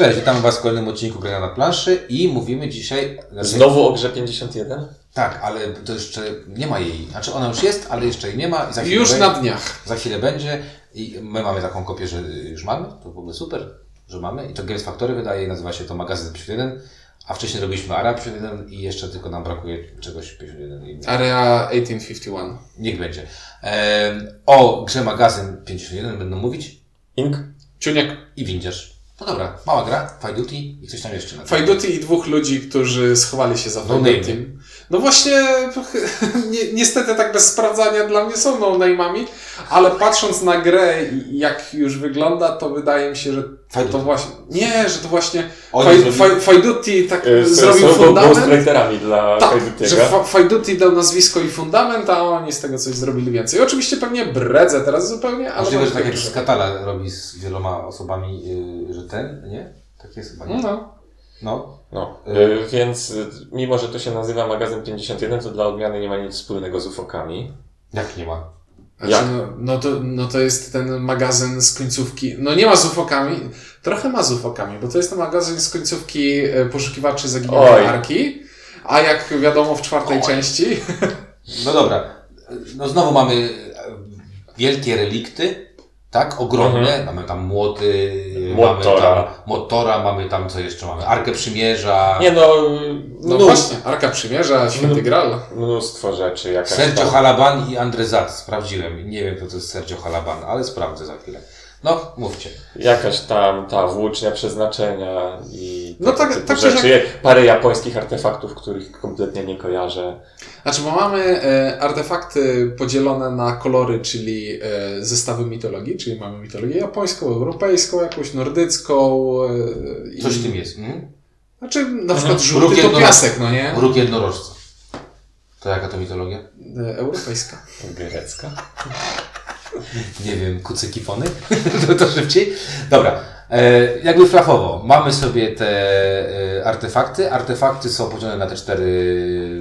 Cześć, witamy Was w kolejnym odcinku Grania na planszy i mówimy dzisiaj... Znowu o grze 51? Tak, ale to jeszcze nie ma jej. Znaczy ona już jest, ale jeszcze jej nie ma. I za chwilę Już będzie, na dniach. Za chwilę będzie i my mamy taką kopię, że już mamy. To w ogóle super, że mamy. I to Games Factory wydaje, nazywa się to magazyn 51, a wcześniej robiliśmy Area 51 i jeszcze tylko nam brakuje czegoś 51. i- Area 1851. Niech będzie. O grze magazyn 51 będą mówić Ink? Ciuniek. i windziarz. No dobra, mała gra, Fight Duty i coś tam jeszcze. Fight Duty i dwóch ludzi, którzy schowali się za No Fight name. Duty. No właśnie, ni- niestety tak bez sprawdzania dla mnie są no-name'ami, ale patrząc na grę i jak już wygląda, to wydaje mi się, że Fight to właśnie... Nie, że to właśnie Fight, Fight Duty tak Y, z- zrobił są fundament. dla Tak, że. Fa- dał nazwisko i fundament, a oni z tego coś zrobili więcej. Oczywiście pewnie bredzę teraz zupełnie, ale... Możliwe, że tak jak Skatala robi z wieloma osobami, yy, że ten, nie? Tak jest chyba, nie? No. No. No, y, więc y, mimo, że to się nazywa magazyn 51, to dla odmiany nie ma nic wspólnego z ufokami. Jak nie ma? Znaczy, Jak? no, no, to, no to jest ten magazyn z końcówki. No nie ma z ufokami, trochę ma z ufokami, bo to jest ten magazyn z końcówki e, poszukiwaczy zaginionej Oj. arki. A jak wiadomo w czwartej Oj. części. No dobra. No znowu mamy e, wielkie relikty, tak? Ogromne. Mamy tam młoty, Motora. mamy tam motora, mamy tam co jeszcze mamy? Arkę Przymierza, Nie no, No mnóstwo, właśnie, Arka Przymierza, Święty Graal. mnóstwo rzeczy. Jakaś Sergio tam- Halaban i Andrezat. Sprawdziłem. Nie wiem, kto to jest Sergio Halaban, ale sprawdzę za chwilę. No, mówcie. Jakaś tam ta włócznia przeznaczenia i No tak- tak czy rzeczy. Parę japońskich artefaktów, których kompletnie nie kojarzę. Znaczy, bo mamy e, artefakty podzielone na kolory, czyli e, zestawy mitologii, czyli mamy mitologię japońską, europejską, jakąś nordycką. E, i- Coś w tym jest. Mhm. Znaczy, na przykład Mruk żółty to jednorożca. piasek, no nie? Mruk jednorożca. To jaka to mitologia? E, europejska. Grecka. Nie wiem, kucyki pony? to, to szybciej. Dobra. E, jakby flafowo. Mamy sobie te e, artefakty. Artefakty są podzielone na te cztery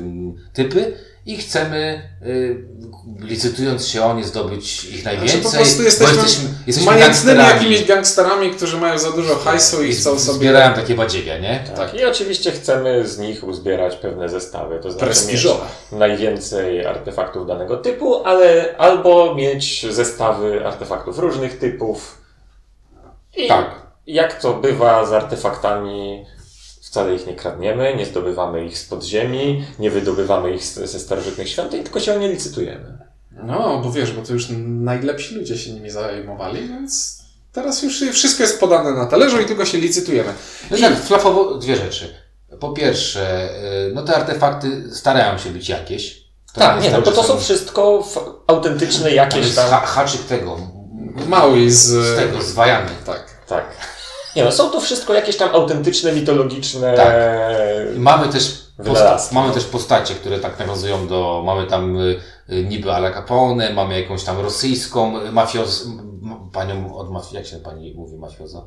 mm, typy i chcemy, e, licytując się o nie, zdobyć ich najwięcej. Znaczy, po prostu jesteśmy, jesteśmy, jesteśmy jakimiś gangsterami, którzy mają za dużo hajsu i chcą sobie Zbierają takie badziewia, nie? Tak. I oczywiście chcemy z nich uzbierać pewne zestawy. To znaczy mieć prestiżowe. najwięcej artefaktów danego typu, ale albo mieć zestawy artefaktów różnych typów. I Tak. jak to bywa z artefaktami, wcale ich nie kradniemy, nie zdobywamy ich z podziemi, nie wydobywamy ich ze starożytnych świątyń, tylko się o nie licytujemy. No, bo wiesz, bo to już najlepsi ludzie się nimi zajmowali, więc teraz już wszystko jest podane na talerzu i tylko się licytujemy. No i tak, flafowo dwie rzeczy. Po pierwsze, e, no te artefakty starają się być jakieś. To Tak, nie, no tak, to, to są wszystko autentyczne jakieś tam... ha haczyk tego, Mały z... z tego, zwajany. Tak. Tak. Nie no, są to wszystko jakieś tam autentyczne, mitologiczne... Tak. Mamy też, posta- mamy też postacie, które tak nawiązują do, mamy tam y, y, niby Ala Capone, mamy jakąś tam rosyjską y, mafioz, m- panią od mafii, jak się pani mówi mafioza?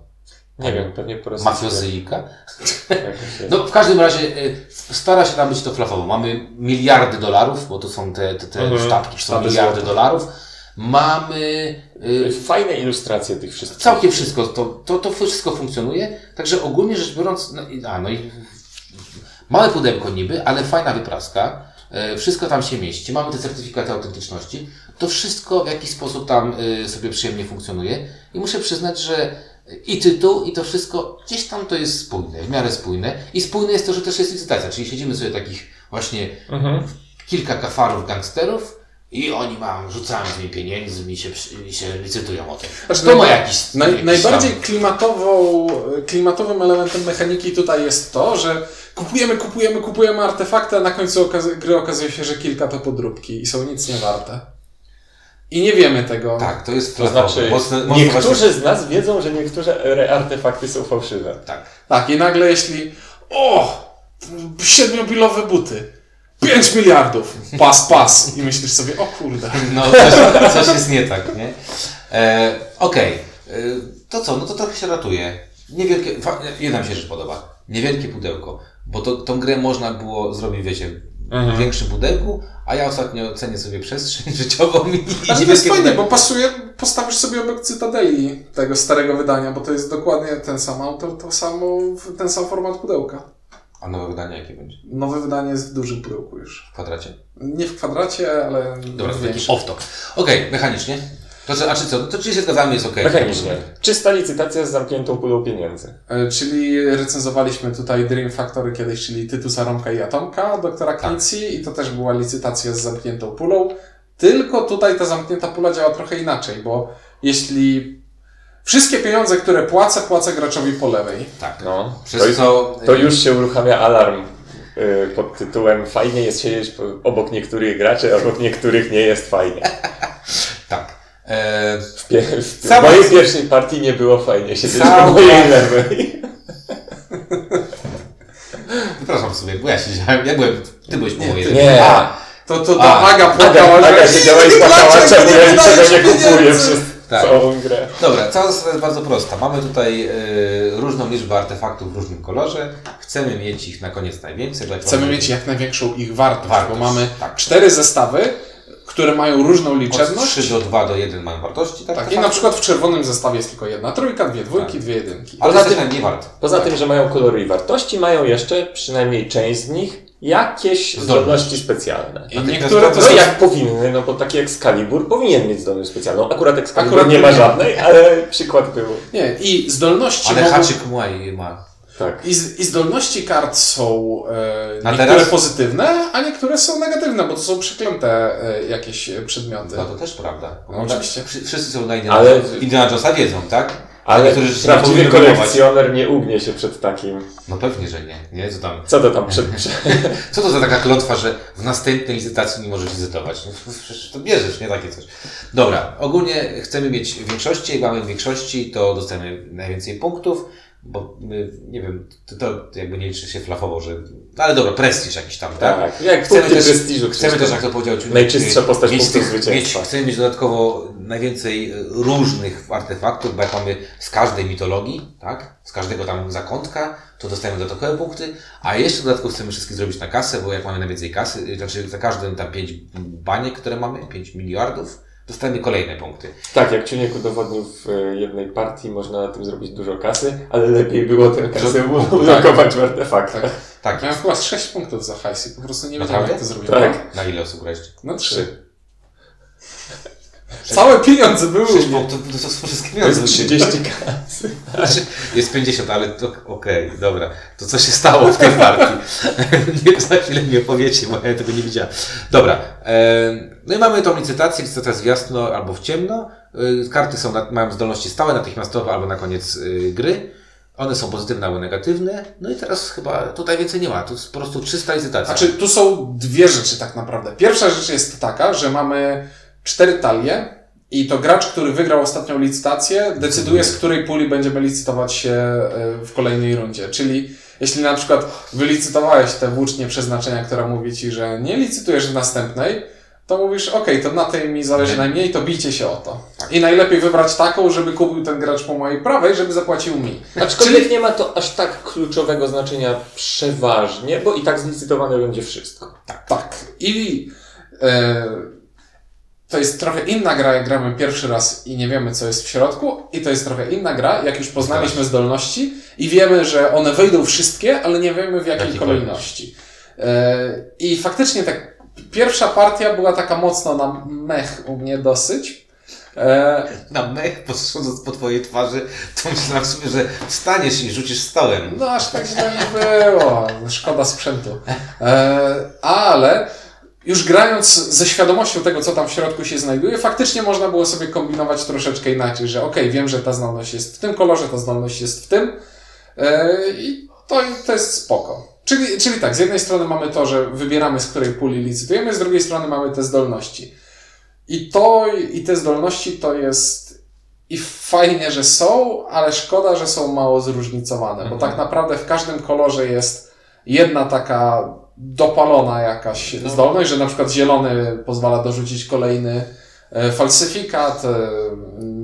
Nie wiem, pewnie po rosyjsku Mafiozyjka? jakoś jest. No w każdym razie y, stara się tam być to flafowo. Mamy miliardy dolarów, bo to są te, te, te Mhm. sztabki, to są miliardy złota. dolarów. Mamy y, Fajne ilustracje tych wszystkich. Całkiem wszystko, to, to, to wszystko funkcjonuje. Także ogólnie rzecz biorąc, no, i- a, no i małe pudełko niby, ale fajna wypraska. E, Wszystko tam się mieści. Mamy te certyfikaty autentyczności. To wszystko w jakiś sposób tam y, sobie przyjemnie funkcjonuje. I muszę przyznać, że i tytuł, i to wszystko gdzieś tam to jest spójne, w miarę spójne. I spójne jest to, że też jest licytacja, czyli siedzimy sobie takich właśnie Mhm. kilka kafarów gangsterów i oni mam, rzucają tymi pieniędzmi i się, i się licytują o tym. Znaczy, to ma najba- jakiś, Naj, jakiś najbardziej tam- klimatową, klimatowym elementem mechaniki tutaj jest to, że kupujemy, kupujemy, kupujemy artefakty, a na końcu okaz- gry okazuje się, że kilka to podróbki i są nic nie warte. I nie wiemy tego. Tak, to jest To znaczy, mocne, mocno niektórzy właśnie- z nas wiedzą, że niektóre re- artefakty są fałszywe. Tak. Tak, i nagle jeśli o, siedmiobilowe buty, 5 miliardów, pas, pas i myślisz sobie, o kurde. No, coś, coś jest nie tak, nie? E, Okej, E, to co, no to trochę się ratuje. Niewielkie, jedna mi się rzecz podoba. Niewielkie pudełko, bo to, tą grę można było zrobić, wiecie, w większym pudełku, a ja ostatnio cenię sobie przestrzeń życiową i, Ale to jest fajne, pudełko. bo pasuje, postawisz sobie obok Cytadeli tego starego wydania, bo to jest dokładnie ten sam autor, to samo, ten sam format pudełka. A nowe wydanie jakie będzie? Nowe wydanie jest w dużym pudełku już. W kwadracie? Nie w kwadracie, ale Dobra, w to taki większym. off-top. Okej, mechanicznie. To co, a czy co? To czy się zgadzamy, jest okej. Mechanicznie. Czysta licytacja z zamkniętą pulą pieniędzy. E, Czyli recenzowaliśmy tutaj Dream Factory kiedyś, czyli Tytusa, Romka i Atomka doktora Tak. Knici i to też była licytacja z zamkniętą pulą. Tylko tutaj ta zamknięta pula działa trochę inaczej, bo jeśli wszystkie pieniądze, które płacę, płacę graczowi po lewej. Tak. No. To, to już się uruchamia alarm y, pod tytułem Fajnie jest siedzieć obok niektórych graczy, a obok niektórych nie jest fajnie. Tak. E, W, pie, w, Cała- mojej pierwszej partii nie było fajnie siedzieć Cała- po mojej lewej. Przepraszam sobie, bo ja siedziałem, ja byłem, ty byłeś po mojej Nie. A, to, to ta Aga płakała, Aga, Aga że siedziała i płakała, czemu ja niczego nie kupuję pieniędzy? Tak. całą grę. Dobra, cała zasada jest bardzo prosta. Mamy tutaj e, różną liczbę artefaktów w różnym kolorze. Chcemy mieć ich na koniec najwięcej. Chcemy mieć jak największą ich wartość, Wartość, bo mamy tak. cztery zestawy, które mają różną Od liczebność. 3 do 2 do 1 mają wartości, tak? Tak, i na przykład w czerwonym zestawie jest tylko jedna trójka, dwie dwójki, Tak. dwie jedynki. Ale Poza tym- nie warto. Poza tym, że mają kolory i wartości, mają jeszcze, przynajmniej część z nich, jakieś Zdolności. zdolności specjalne. I niektóre to teraz- No jak powinny, no bo taki Excalibur powinien mieć zdolność specjalną. Akurat Excalibur Akurat nie ma żadnej, ale przykład był. Nie, i zdolności Ale mogą... haczyk Muay ma. Tak. I, z, I zdolności kart są e, niektóre teraz- pozytywne, a niektóre są negatywne, bo to są przeklęte e, jakieś e, przedmioty. No to też prawda. No, oczywiście. Wszy- Wszyscy są na Indiana, Ale- Indiana Jonesa wiedzą, tak? Ale prawdziwy kolekcjoner nie ugnie się przed takim. No pewnie, że nie. nie? Co, tam? Co to tam przed. Co to za taka klątwa, że w następnej licytacji nie możesz licytować? No, przecież to bierzesz, nie takie coś. Dobra, ogólnie chcemy mieć w większości, jak mamy w większości, to dostajemy najwięcej punktów, bo my, nie wiem, to, to jakby nie liczy się flafowo, że... Ale dobra, prestiż jakiś tam, tak? Tak, jak Chcemy też, prestiżu. chcemy też, jak to powiedział Najczystsza postać mieć tych-. Mieć, chcemy mieć dodatkowo najwięcej e, różnych artefaktów, bo jak mamy z każdej mitologii, tak? Z każdego tam zakątka, to dostajemy dodatkowe punkty, a jeszcze dodatkowo chcemy wszystkie zrobić na kasę, bo jak mamy najwięcej kasy, y, znaczy za każdym tam 5 baniek, które mamy, 5 miliardów, dostajemy kolejne punkty. Tak, jak Ciuniek udowodnił w e, jednej partii, można na tym zrobić dużo kasy, ale lepiej było tę kasę ulokować w artefaktach. Tak, Miałem chyba z 6 punktów za hajs i po prostu nie wiedziałem, jak to zrobiłem. Tak. na ile osób graliście? No trzy. Trzy. Całe pieniądze były. 6 punktów, to są wszystkie To pieniądze. jest 30 kasy. Znaczy, jest 50, ale to okej, dobra. To co się stało w tej partii? nie, za chwilę mi opowiecie, bo ja tego nie widziałem. Dobra. E, no i mamy tą licytację, licytacja jest w jasno albo w ciemno. E, karty są mają zdolności stałe, natychmiastowe albo na koniec e, gry. One są pozytywne albo negatywne. No i teraz chyba tutaj więcej nie ma. To jest po prostu czysta licytacja. Znaczy, tu są dwie rzeczy tak naprawdę. Pierwsza rzecz jest taka, że mamy cztery talie i to gracz, który wygrał ostatnią licytację, decyduje z której puli będziemy licytować się e, w kolejnej rundzie. Czyli jeśli na przykład wylicytowałeś tę włócznię przeznaczenia, która mówi Ci, że nie licytujesz w następnej, to mówisz, okej, to na tej mi zależy Nie. najmniej, to bijcie się o to. I najlepiej wybrać taką, żeby kupił ten gracz po mojej prawej, żeby zapłacił mi. Aczkolwiek nie ma to aż tak kluczowego znaczenia przeważnie, bo i tak zlicytowane będzie wszystko. Tak. I e, to jest trochę inna gra, jak gramy pierwszy raz i nie wiemy, co jest w środku. I to jest trochę inna gra, jak już poznaliśmy zdolności i wiemy, że one wejdą wszystkie, ale nie wiemy w jakiej Jakiej kolejności. E, I faktycznie tak, pierwsza partia była taka mocno na mech u mnie dosyć. E, Na mech, patrząc po twojej twarzy, to myślałem sobie, że wstaniesz i rzucisz stołem. No aż tak źle nie było. Szkoda sprzętu. E, ale już grając ze świadomością tego, co tam w środku się znajduje, faktycznie można było sobie kombinować troszeczkę inaczej, że okej, wiem, że ta zdolność jest w tym kolorze, ta zdolność jest w tym e, i to, to jest spoko. Czyli, czyli tak, z jednej strony mamy to, że wybieramy, z której puli licytujemy, z drugiej strony mamy te zdolności. I to, i te zdolności to jest i fajnie, że są, ale szkoda, że są mało zróżnicowane, bo Mhm. tak naprawdę w każdym kolorze jest jedna taka dopalona jakaś No. zdolność, że na przykład zielony pozwala dorzucić kolejny e, falsyfikat, e,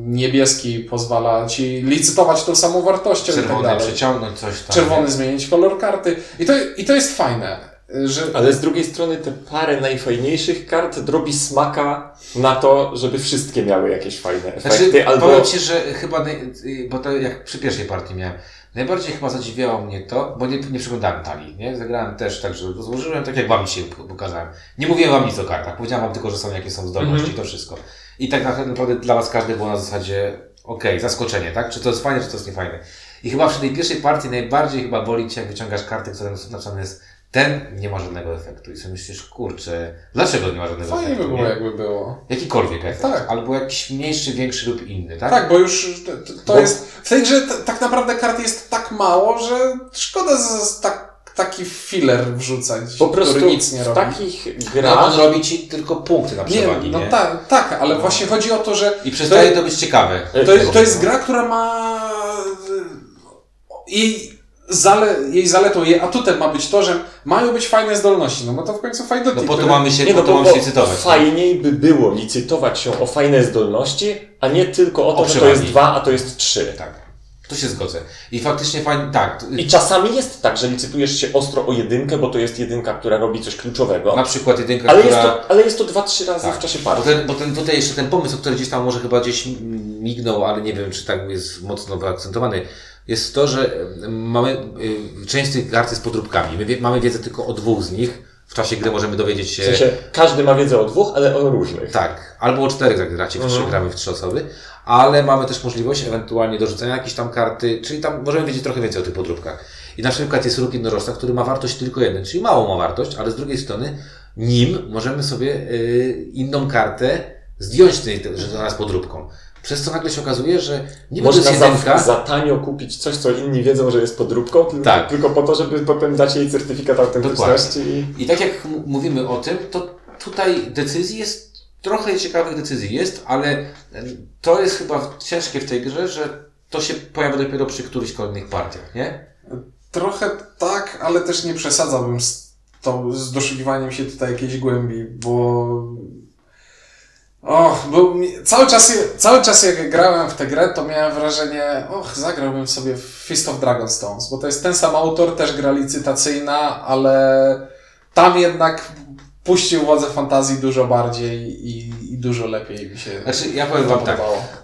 niebieski pozwala ci licytować tą samą wartością i tak Czerwony dalej. przeciągnąć coś tam. Czerwony zmienić kolor karty. I to, I to jest fajne. że Ale z drugiej strony te parę najfajniejszych kart robi smaka na to, żeby wszystkie miały jakieś fajne efekty, Znaczy, albo... powiem Ci, że chyba, naj, y, bo to jak przy pierwszej partii miałem, najbardziej chyba zadziwiało mnie to, bo nie, nie przeglądałem talii, nie? Zagrałem też tak, że złożyłem tak jak Wam dzisiaj pokazałem. Nie mówiłem Wam nic o kartach, powiedziałem Wam tylko, że są jakie są zdolności Mhm. i to wszystko. I tak naprawdę dla Was każdy było na zasadzie, okej, zaskoczenie, tak? Czy to jest fajne, czy to jest niefajne. I chyba przy tej pierwszej partii najbardziej chyba boli Cię, jak wyciągasz karty, które napisane jest ten nie ma żadnego efektu. I sobie myślisz, kurczę, dlaczego nie ma żadnego fajnie efektu? by było, nie? jakby było. Jakikolwiek efekt. Tak. Albo jakiś mniejszy, większy lub inny, tak? Tak, bo już to, to- Bo- jest. W tej grze tak naprawdę kart jest tak mało, że szkoda z, z tak, taki filler wrzucać, Po prostu który nic nie w robi. takich No, grach... on robi ci tylko punkty na Nie, przewagi, no nie? tak, tak, ale No. właśnie chodzi o to, że I przestaje to być ciekawe. to, jest- to jest gra, która ma. Jej, zale, jej zaletą, jej atutem ma być to, że mają być fajne zdolności. No bo to w końcu fajne No po to mamy się, Nie, po no to bo, mamy się licytować. nie? fajniej by było licytować się o fajne zdolności, a nie tylko o to, O że to jest dwa, a to jest trzy. Tak. Tu się zgodzę. I faktycznie fajnie, tak. I czasami jest tak, że licytujesz się ostro o jedynkę, bo to jest jedynka, która robi coś kluczowego. Na przykład jedynka, Ale która... jest, to, ale jest to dwa, trzy razy Tak. w czasie Bo, partii. ten, bo ten, tutaj jeszcze ten pomysł, który gdzieś tam może chyba gdzieś mignął, ale nie wiem, czy tak jest mocno wyakcentowany, jest to, że em, mamy, y, część tych kart jest podróbkami. My wie, mamy wiedzę tylko o dwóch z nich. W czasie gry możemy dowiedzieć się... W sensie, każdy ma wiedzę o dwóch, ale o różnych. Tak, albo o czterech jak gracie, w trzy Mhm. gramy w trzy osoby, ale mamy też możliwość ewentualnie dorzucenia jakiejś tam karty, czyli tam możemy wiedzieć trochę więcej o tych podróbkach. I na przykład jest róg jednorożca, który ma wartość tylko jeden, czyli małą ma wartość, ale z drugiej strony nim możemy sobie y, inną kartę zdjąć, tej, że to nas podróbką. Przez co nagle się okazuje, że nie Można jest za, jedynka, za tanio kupić coś, co inni wiedzą, że jest podróbką, tylko, Tak. tylko po to, żeby potem dać jej certyfikat autentyczności. I... I tak jak mówimy o tym, to tutaj decyzji jest, trochę ciekawych decyzji jest, ale em, to jest chyba ciężkie w tej grze, że to się pojawia dopiero przy którychś kolejnych partiach, nie? Trochę tak, ale też nie przesadzałbym z, tą, z doszukiwaniem się tutaj jakiejś głębi, bo. Och, bo mi- cały czas, cały czas jak grałem w tę grę, to miałem wrażenie, och, zagrałbym sobie w Fist of Dragonstones, bo to jest ten sam autor, też gra licytacyjna, ale tam jednak puścił wodze fantazji dużo bardziej i, i dużo lepiej mi się Znaczy, ja powiem Wam tak,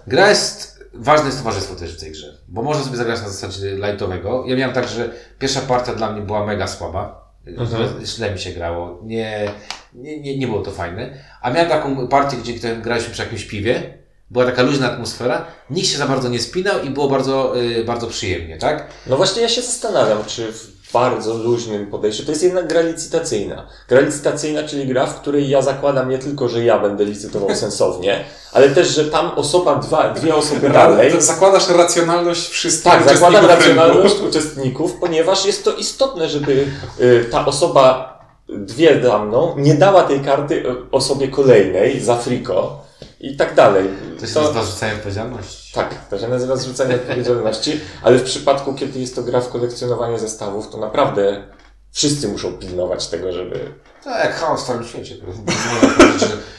gra jest, ważne jest towarzystwo też w tej grze, bo można sobie zagrać na zasadzie lightowego. Ja miałem tak, że pierwsza partia dla mnie była mega słaba, Mhm. źle mi się grało, nie, nie, nie, nie było to fajne, a miałem taką partię, gdzie graliśmy przy jakimś piwie, była taka luźna atmosfera, nikt się za bardzo nie spinał i było bardzo, y, bardzo przyjemnie, tak? No właśnie ja się zastanawiam, czy w bardzo luźnym podejściu, to jest jednak gra licytacyjna. Gra licytacyjna, czyli gra, w której ja zakładam nie tylko, że ja będę licytował sensownie, ale też, że tam osoba, dwa, dwie osoby dalej. To zakładasz racjonalność wszystkich Tak, zakładam rynku. racjonalność uczestników, ponieważ jest to istotne, żeby y, ta osoba, dwie za mną, nie dała tej karty y, osobie kolejnej za friko i tak dalej. To się nazywa rzucanie odpowiedzialności. Tak, to się nazywa zrzucanie odpowiedzialności, ale w przypadku, kiedy jest to gra w kolekcjonowanie zestawów, to naprawdę wszyscy muszą pilnować tego, żeby... Tak, jak chaos w całym świecie.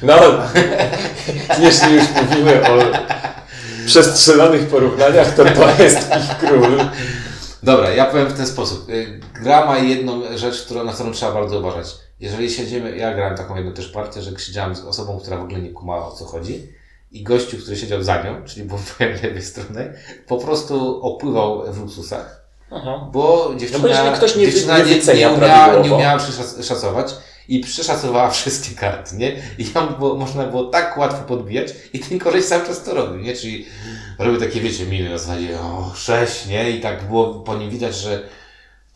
No, jeśli już mówimy o przestrzelonych porównaniach, to to jest ich król. Dobra, ja powiem w ten sposób. Y, Gra ma jedną rzecz, którą, na którą trzeba bardzo uważać. Jeżeli siedzimy, ja grałem taką jedną też partię, że siedziałem z osobą, która w ogóle nie kumała o co chodzi i gościu, który siedział za nią, czyli był po lewej stronie, po prostu opływał w luksusach, Aha. bo dziewczyna, No bo ktoś nie dziewczyna nie wycenia nie, umiała, nie umiała przeszac- szacować i przeszacowała wszystkie karty, nie? I ją było, można było tak łatwo podbijać i ten koleś cały czas to robił, nie? Czyli robił takie, wiecie, miny na zasadzie, o, sześć, nie? I tak było po nim widać, że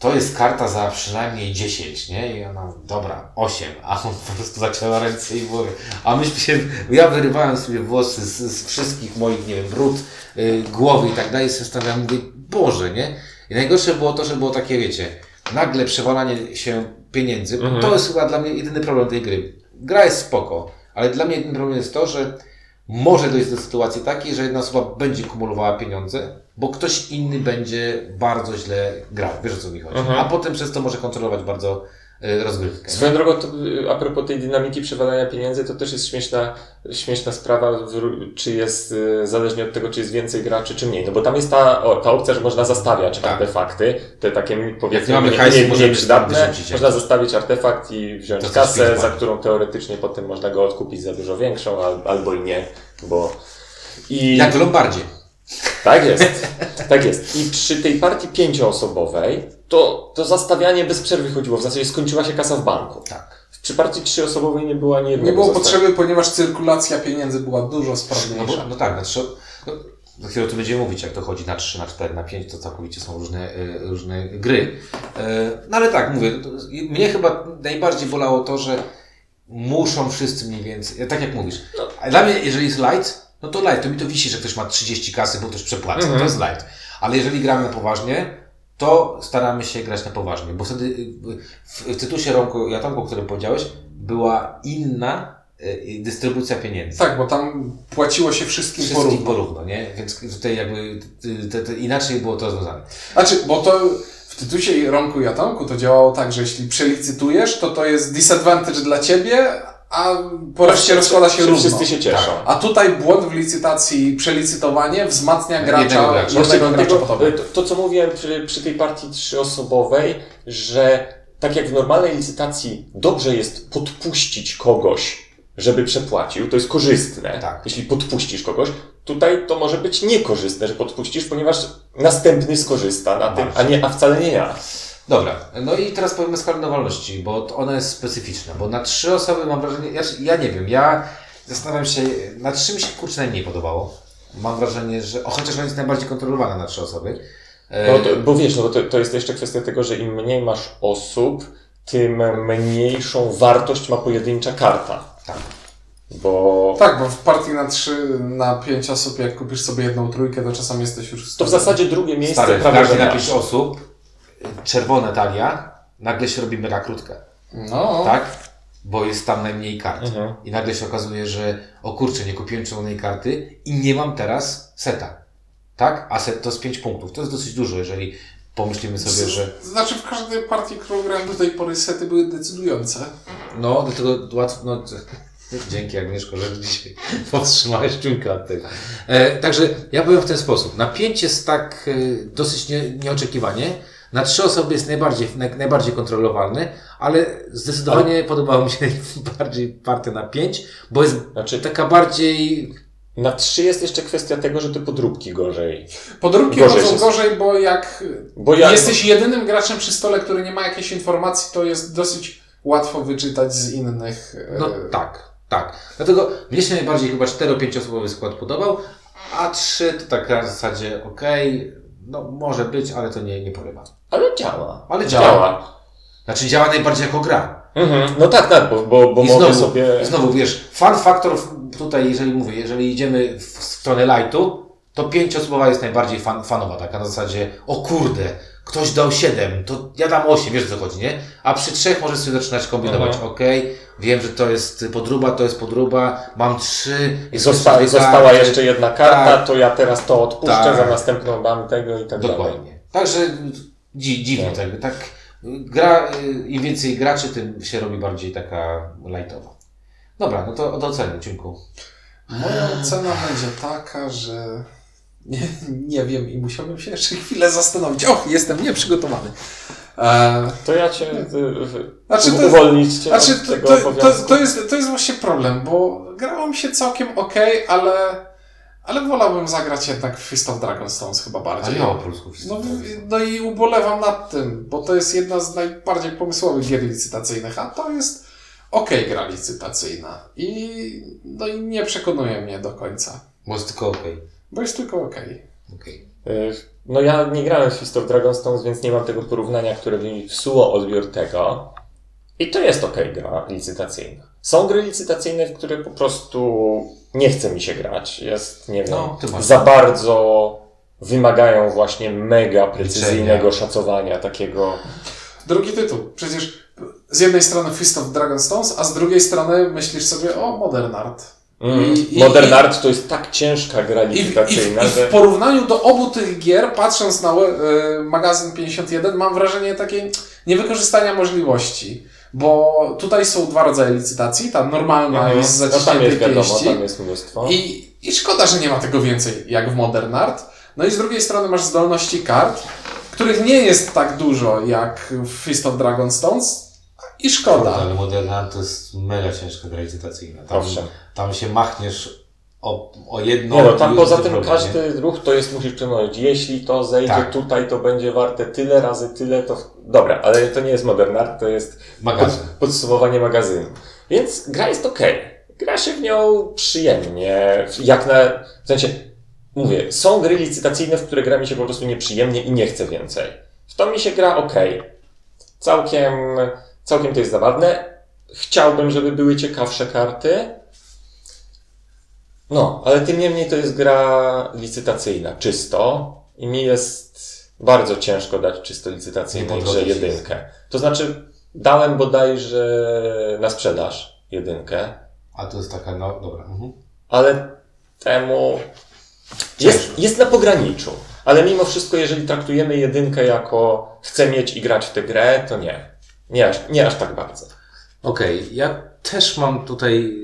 to jest karta za przynajmniej 10, nie? I ona, dobra, 8, a on po prostu zacięła ręce i głowy. A myśmy się, ja wyrywałem sobie włosy z, z wszystkich moich, nie wiem, brud, y, głowy i tak dalej, i sobie mówię, Boże, nie? I najgorsze było to, że było takie, wiecie, nagle przewalanie się pieniędzy, Mhm. to jest chyba dla mnie jedyny problem tej gry. Gra jest spoko, ale dla mnie jedyny problem jest to, że może dojść do sytuacji takiej, że jedna osoba będzie kumulowała pieniądze, bo ktoś inny będzie bardzo źle grał. Wiesz o co mi chodzi. Mhm. A potem przez to może kontrolować bardzo, y, rozgrywkę. nie? Swoją drogą, to, a propos tej dynamiki przewalania pieniędzy, to też jest śmieszna, śmieszna sprawa, czy jest, y, zależnie od tego, czy jest więcej graczy, czy mniej. No bo tam jest ta, o, ta opcja, że można zastawiać Tak. artefakty, te takie powiedzmy nie mamy mniej, hajsu, mniej, możemy mniej przydatne. wyrzucić Można zostawić artefakt i wziąć To kasę, za którą teoretycznie potem można go odkupić za dużo większą, al, albo i nie, bo... I... Jak w Lombardzie. Tak jest. Tak jest. I przy tej partii pięcioosobowej to, to zastawianie bez przerwy chodziło. W zasadzie skończyła się kasa w banku. Tak. Przy partii trzyosobowej nie było ani jednego Nie było zastawienia. potrzeby, ponieważ cyrkulacja pieniędzy była dużo No, bo, sprawniejsza. no tak, znaczy, no, za chwilę tu będziemy mówić, jak to chodzi na 3, na 4, na 5, to całkowicie są różne, y, różne gry. E, No ale tak, mówię, to, mnie chyba najbardziej bolało to, że muszą wszyscy mniej więcej, tak jak mówisz, a dla mnie, jeżeli jest light, no to light, to mi to wisi, że ktoś ma 30 kasy, bo ktoś przepłaca, Mhm. to jest light. Ale jeżeli gramy na poważnie, to staramy się grać na poważnie, bo wtedy y, w, Tytusie Romko i Atomku, o którym powiedziałeś, była inna y, dystrybucja pieniędzy. Tak, bo tam płaciło się wszystkim Wszystkich porówno. porówno, nie? Więc tutaj jakby y, te, te, inaczej było to rozwiązane. Znaczy, bo to w Tytusie Romku i Atomku to działało tak, że jeśli przelicytujesz, to to jest disadvantage dla ciebie, a po reszcie rozkłada się Wszyscy równo. Wszyscy się cieszą. A tutaj błąd w licytacji, przelicytowanie wzmacnia gracza, Jednego gracza. jednego gracza tobie. to, to, co mówiłem przy, przy tej partii trzyosobowej, że tak jak w normalnej licytacji dobrze jest podpuścić kogoś, żeby przepłacił, to jest korzystne, Tak. jeśli podpuścisz kogoś. Tutaj to może być niekorzystne, że podpuścisz, ponieważ następny skorzysta na tym, a, nie, a wcale nie ja. Dobra, no i teraz powiemy skalowalności, bo ona jest specyficzna, bo na trzy osoby mam wrażenie, ja, ja nie wiem, ja zastanawiam się, na trzy mi się kurczę najmniej podobało. Mam wrażenie, że, o, chociaż ona jest najbardziej kontrolowana na trzy osoby. E, No to, bo wiesz, no to, to jest jeszcze kwestia tego, że im mniej masz osób, tym mniejszą wartość ma pojedyncza karta. tak. Bo Tak, bo w partii na 3, na 5 osób, jak kupisz sobie jedną trójkę, to czasem jesteś już... to w zasadzie drugie miejsce Stary, w prawie, karcie że na masz. pięć osób, czerwone talia, nagle się robi mega krótka. No, tak? Bo jest tam najmniej kart. Mhm. I nagle się okazuje, że o kurczę, nie kupiłem czerwonej karty i nie mam teraz seta. Tak? A set to jest 5 punktów. To jest dosyć dużo, jeżeli pomyślimy sobie, że Znaczy w każdej partii, którą grałem do tej pory, sety były decydujące. no, dlatego łatwo, no, dzięki Agnieszko, że dzisiaj powstrzymałeś czujkę od tego. E, także ja powiem w ten sposób. Na 5 jest tak e, dosyć nie, nieoczekiwanie. Na trzy osoby jest najbardziej, naj, najbardziej kontrolowalny, ale zdecydowanie podobało mi się bardziej partia na 5, bo jest Znaczy, taka bardziej na trzy jest jeszcze kwestia tego, że te podróbki gorzej. Podróbki Gorzej chodzą się- gorzej, bo jak Bo ja, jesteś jedynym graczem przy stole, który nie ma jakiejś informacji, to jest dosyć łatwo wyczytać z innych. e, No tak, tak. Dlatego mnie się najbardziej chyba 4-5 osobowy skład podobał, a 3 to tak na zasadzie okej, no może być, ale to nie, nie porywa. Ale działa. Ale działa. Znaczy działa najbardziej jako gra. Mhm. No tak, tak, bo, bo, bo I mogę znowu, sobie... i znowu wiesz, fan factor w- tutaj, jeżeli mówię, jeżeli idziemy w stronę lightu, to pięcioosobowa jest najbardziej fan, fanowa, taka na zasadzie, o kurde, ktoś dał 7, to ja dam 8, wiesz o co chodzi, nie? A przy trzech możesz sobie zaczynać kombinować, Mhm. okej, wiem, że to jest podruba, to jest podruba, mam trzy, Zosta, została jeszcze jedna karta, Tak. to ja teraz to odpuszczę, Tak. za następną dam tego i tak dalej. Dokładnie. Także dzi, dziwnie, Tak. tak. tak gra, y, im więcej graczy, tym się robi bardziej taka lightowa. Dobra, no to od oceny, Ciunku. Moja ocena będzie taka, że nie, nie wiem i musiałbym się jeszcze chwilę zastanowić. Och, jestem nieprzygotowany. E, To ja cię y, y, Znaczy, to- uwolnić cię Znaczy, to, tego to, to, jest, to jest właśnie problem, bo grało mi się całkiem ok, ale, ale wolałbym zagrać jednak w Fist of Dragonstones chyba A bardziej. nie o polsku No, no i ubolewam nad tym, bo to jest jedna z najbardziej pomysłowych gier licytacyjnych, a to jest ok gra licytacyjna. I, no i nie przekonuje mnie do końca, Bo jest tylko okej. bo jest tylko ok. Okej. Y, No ja nie grałem w Fist of Dragonstones, więc nie mam tego porównania, które by mi psuło odbiór tego. I to jest okej gra licytacyjna. Są gry licytacyjne, które po prostu nie chce mi się grać. Jest, nie wiem, No, za bardzo wymagają właśnie mega precyzyjnego Liczenia. szacowania takiego. Drugi tytuł. Przecież z jednej strony Fist of Dragonstones, a z drugiej strony myślisz sobie o Modern Art. Mm. I- Modern i- Art to jest tak ciężka gra I w, i, w, licytacyjna, że... w porównaniu do obu tych gier, patrząc na e, magazyn 51, mam wrażenie takiej, niewykorzystania możliwości. Bo tutaj są dwa rodzaje licytacji, ta normalna Mhm. jest z No tam zaciśniętej jest wiadomo, pięści. tam jest mnóstwo. I, I szkoda, że nie ma tego więcej jak w Modern Art. No i z drugiej strony masz zdolności kart, których nie jest tak dużo jak w Fist of Dragonstones. I szkoda. Ale Moderna to jest mega ciężka gra licytacyjna. Tam, Owszem. tam się machniesz o, o jedno Nie no, tam poza tym problem, nie? każdy ruch to jest, musisz przemówić, jeśli to zejdzie Tak. tutaj, to będzie warte tyle razy tyle, to... Dobra, ale to nie jest Modern Art, to jest pod, Magazyn. podsumowanie magazynu. Więc gra jest okej. Gra się w nią przyjemnie, jak na... W sensie, mówię, są gry licytacyjne, w które gra mi się po prostu nieprzyjemnie i nie chcę więcej. W to mi się gra okej. Całkiem, całkiem to jest zabawne. Chciałbym, żeby były ciekawsze karty. No, ale tym niemniej to jest gra licytacyjna, czysto. I mi jest bardzo ciężko dać czysto licytacyjnej Nie grze jedynkę. To znaczy, dałem bodajże na sprzedaż jedynkę, A to jest taka, no dobra. Mhm. ale temu jest, jest na pograniczu. Ale mimo wszystko, jeżeli traktujemy jedynkę jako chcę mieć i grać w tę grę, to nie. Nie aż, nie aż tak bardzo. Okej, ja też mam tutaj.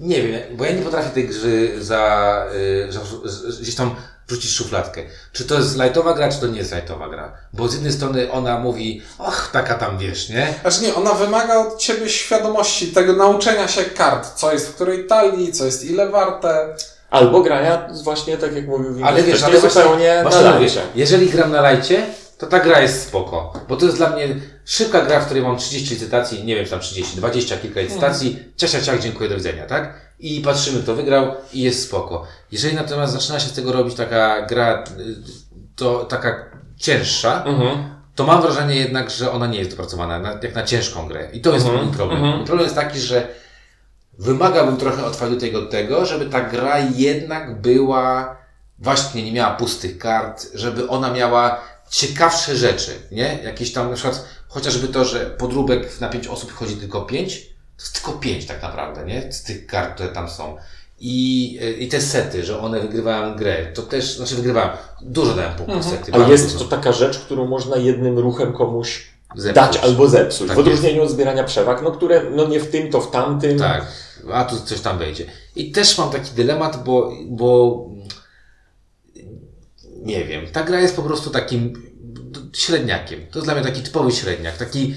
Nie wiem, bo ja nie potrafię tej gry za, y, za, z- gdzieś tam wrzucić w szufladkę. Czy to jest lightowa gra, czy to nie jest lightowa gra? Bo z jednej strony ona mówi, och, taka tam wiesz, nie? Znaczy nie, ona wymaga od ciebie świadomości, tego nauczenia się kart, co jest w której talii, co jest ile warte. Albo grania właśnie tak jak mówił Windows, Ale wiesz, ale zupełnie właśnie na lajcie. jeżeli gram na lajcie, to ta gra jest spoko. Bo to jest dla mnie szybka gra, w której mam 30 licytacji, nie wiem, czy tam 30, 20 kilka licytacji, cześć, ciach, dziękuję, do widzenia, tak? I patrzymy, kto wygrał i jest spoko. Jeżeli natomiast zaczyna się z tego robić taka gra, y, to taka cięższa, Mhm. to mam wrażenie jednak, że ona nie jest dopracowana na, jak na ciężką grę. I to jest Mhm, mój problem. mhm. Mój problem jest taki, że wymagałbym trochę od tego tego, żeby ta gra jednak była, właśnie nie miała pustych kart, żeby ona miała ciekawsze rzeczy, nie? Jakieś tam, na przykład, chociażby to, że podróbek na pięć osób chodzi tylko pięć, to jest tylko pięć tak naprawdę, nie? Z tych kart, które tam są. I, y, I te sety, że one wygrywają grę, to też, znaczy wygrywają, dużo dałem punktów sety. A jest dużo. to taka rzecz, którą można jednym ruchem komuś Zepsuć. dać albo zepsuć. Tak w odróżnieniu od zbierania przewag, no które no nie w tym, to w tamtym. Tak, a tu coś tam wejdzie. I też mam taki dylemat, bo, bo nie wiem, ta gra jest po prostu takim średniakiem. To jest dla mnie taki typowy średniak, taki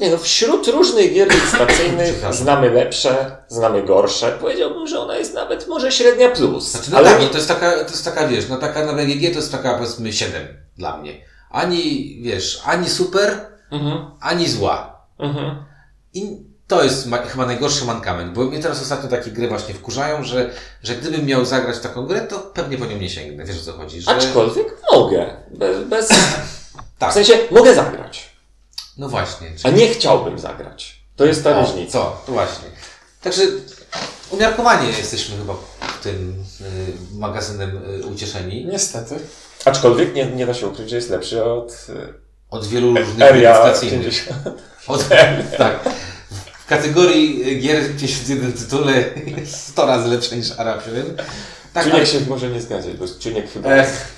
Nie no, wśród różnych gier Przepraszam. znamy lepsze, znamy gorsze. Powiedziałbym, że ona jest nawet może średnia plus. Znaczy, no ale tak, no to jest taka, to jest taka, wiesz, no taka na BGG to jest taka powiedzmy 7 dla mnie. Ani, wiesz, ani super, Mhm, ani zła. mhm. I to jest ma, chyba najgorszy mankament, bo mnie teraz ostatnio takie gry właśnie wkurzają, że, że gdybym miał zagrać w taką grę, to pewnie po nią nie sięgnę. Wiesz o co chodzi? Że... Aczkolwiek mogę. Bez, bez... Tak. W sensie mogę zagrać, No właśnie. a nie chciałbym zagrać. To jest ta różnica. Co? To właśnie. Także umiarkowanie jesteśmy chyba tym y, magazynem y, ucieszeni. Niestety. Aczkolwiek nie, nie da się ukryć, że jest lepszy od e, Od wielu różnych Area licytacyjnych. 50. Od, tak. W kategorii y, gier 51 tytule jest 100 razy lepsze niż Arab 7. Tak, Czuniek ale... się może nie zgadzać, bo Czuniek chyba... Ech,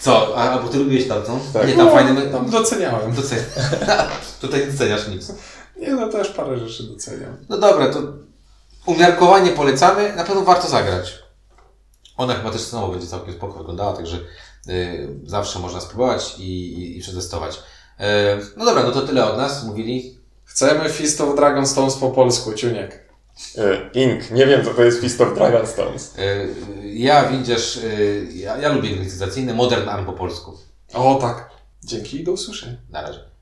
co? A, a bo ty lubiłeś tamtą? Tak. Nie, tam No, fajne... tam doceniałem. Docen... Tutaj nie doceniasz nic. Nie, no też parę rzeczy doceniam. No dobra, to umiarkowanie polecamy. Na pewno warto zagrać. Ona chyba też znowu będzie całkiem spoko wyglądała, także y, zawsze można spróbować i, i, i przetestować. Y, no dobra, no to tyle od nas. Mówili. Chcemy Fist of Dragonstones po polsku, Ciuniek. E, Ink, nie wiem co to jest Fist of Dragonstones. Y, ja, Windziarz, y, ja, ja lubię gry licytacyjne. Modern Arm po polsku. O tak. Dzięki i do usłyszenia. Na razie.